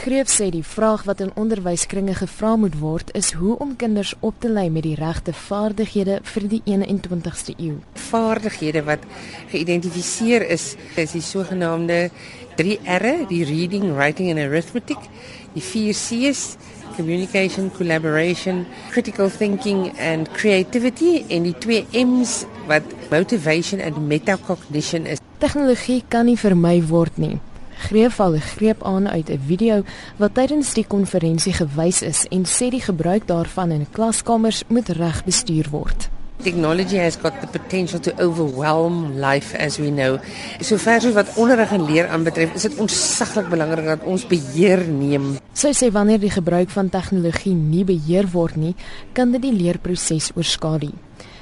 Greef sê die vraag wat in onderwyskringe gevra moet word is hoe om kinders op te lei met die regte vaardighede vir die 21ste eeu. Vaardighede wat geïdentifiseer is, is die sogenaamde 3 R'e, die reading, writing and arithmetic, die 4 C's, communication, collaboration, critical thinking and creativity en die 2 M's wat motivation and metacognition is. Tegnologie kan nie vermy word nie. Greef al 'n greep aan uit 'n video wat tydens die konferensie gewys is en sê die gebruik daarvan in klaskamers moet reg bestuur word. Technology has got the potential to overwhelm life as we know. So ver as wat onderrig en leer aanbetref, is dit ontsaglik belangrik dat ons beheer neem. Sy sê wanneer die gebruik van tegnologie nie beheer word nie, kan dit die leerproses oorskadu.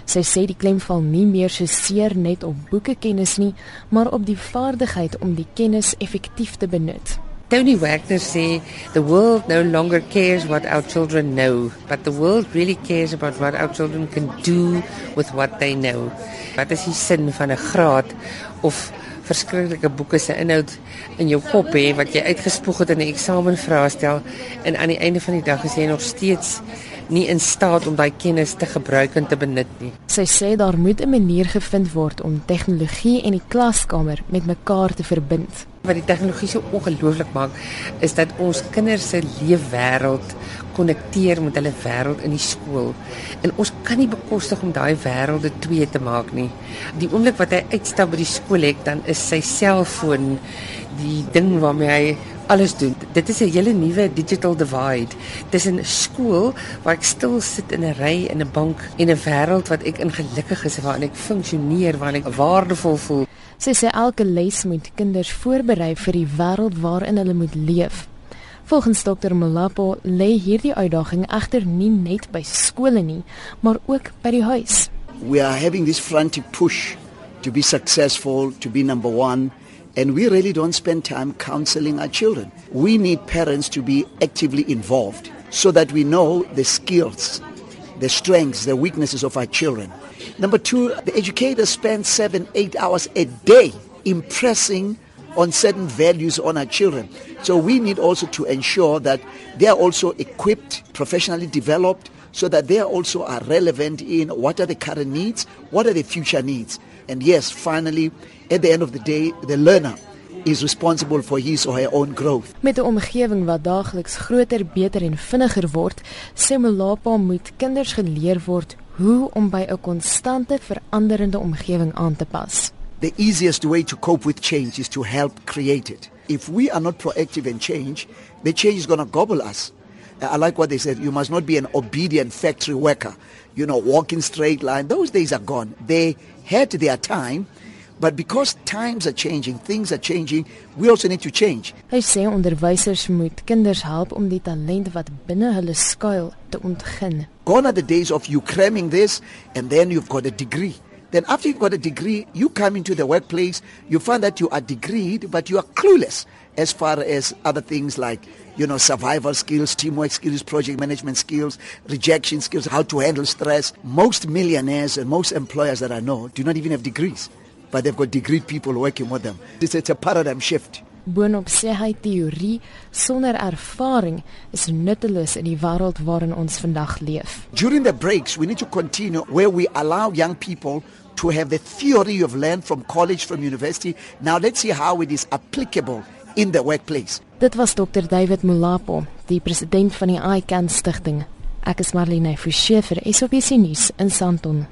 Sy sê die klem val nie meer so seer net op boekekennis nie, maar op die vaardigheid om die kennis effektief te benut. Tony Wagner sê the world no longer cares what our children know, but the world really cares about what our children can do with what they know. Wat is die sin van 'n graad of verskriklike boeke se inhoud in jou kop hê wat jy uitgespoeg het in 'n eksamenvraestel en aan die einde van die dag is jy nog steeds nie in staat om daai kennis te gebruik en te benut nie. Sy sê daar moet 'n manier gevind word om tegnologie en die klaskamer met mekaar te verbind. Wat die tegnologie so ongelooflik maak, is dat ons kinders se leefwêreld konnekteer met hulle wêreld in die skool. En ons kan nie bekostig om daai wêrelde twee te maak nie. Die oomblik wat hy uitstap by die skool het, dan is sy selfoon die ding waarmee hy alles doen. Dit is 'n hele nuwe digital divide tussen skool waar ek stil sit in 'n ry in 'n bank en 'n wêreld wat ek in gelukkig is waarin ek funksioneer, waarin ek waardevol voel. Sy sê elke les moet kinders voorberei vir die wêreld waarin hulle moet leef. Volgens Dr. Molapo lê hierdie uitdaging egter nie net by skole nie, maar ook by die huis. We are having this frantic push to be successful, to be number 1 and we really don't spend time counseling our children. We need parents to be actively involved so that we know the skills, the strengths, the weaknesses of our children. Number two, the educators spend seven, eight hours a day impressing on certain values on our children. So we need also to ensure that they are also equipped, professionally developed, so that they also are relevant in what are the current needs, what are the future needs. And yes, finally, at the end of the day, the learner is responsible for his or her own growth. Met 'n omgewing wat daagliks groter, beter en vinniger word, sê Melapa moet kinders geleer word hoe om by 'n konstante veranderende omgewing aan te pas. The easiest way to cope with change is to help create it. If we are not proactive in change, the change is going to gobble us. I like what they said. You must not be an obedient factory worker. You know, walking straight line. Those days are gone. They had their time. But because times are changing, things are changing, we also need to change. Hy sê onderwysers moet kinders help om die talent wat binne hulle skuil te ontgin. Gone are the days of you cramming this and then you've got a degree. Then after you've got a degree, you come into the workplace, you find that you are degreed, but you are clueless as far as other things like, you know, survival skills, teamwork skills, project management skills, rejection skills, how to handle stress. Most millionaires and most employers that I know do not even have degrees, but they've got degree people working with them. It's, it's a paradigm shift. Boonop sê hy teorie sonder ervaring is nutteloos in die wêreld waarin ons vandag leef. During the breaks, we need to continue where we allow young people to have the theory you've learned from college, from university. Now let's see how it is applicable in the workplace. Dit was Dr David Mulapo, die president van die ICAN stigting. Ek is Marlene Forsie vir SABC nuus in Sandton.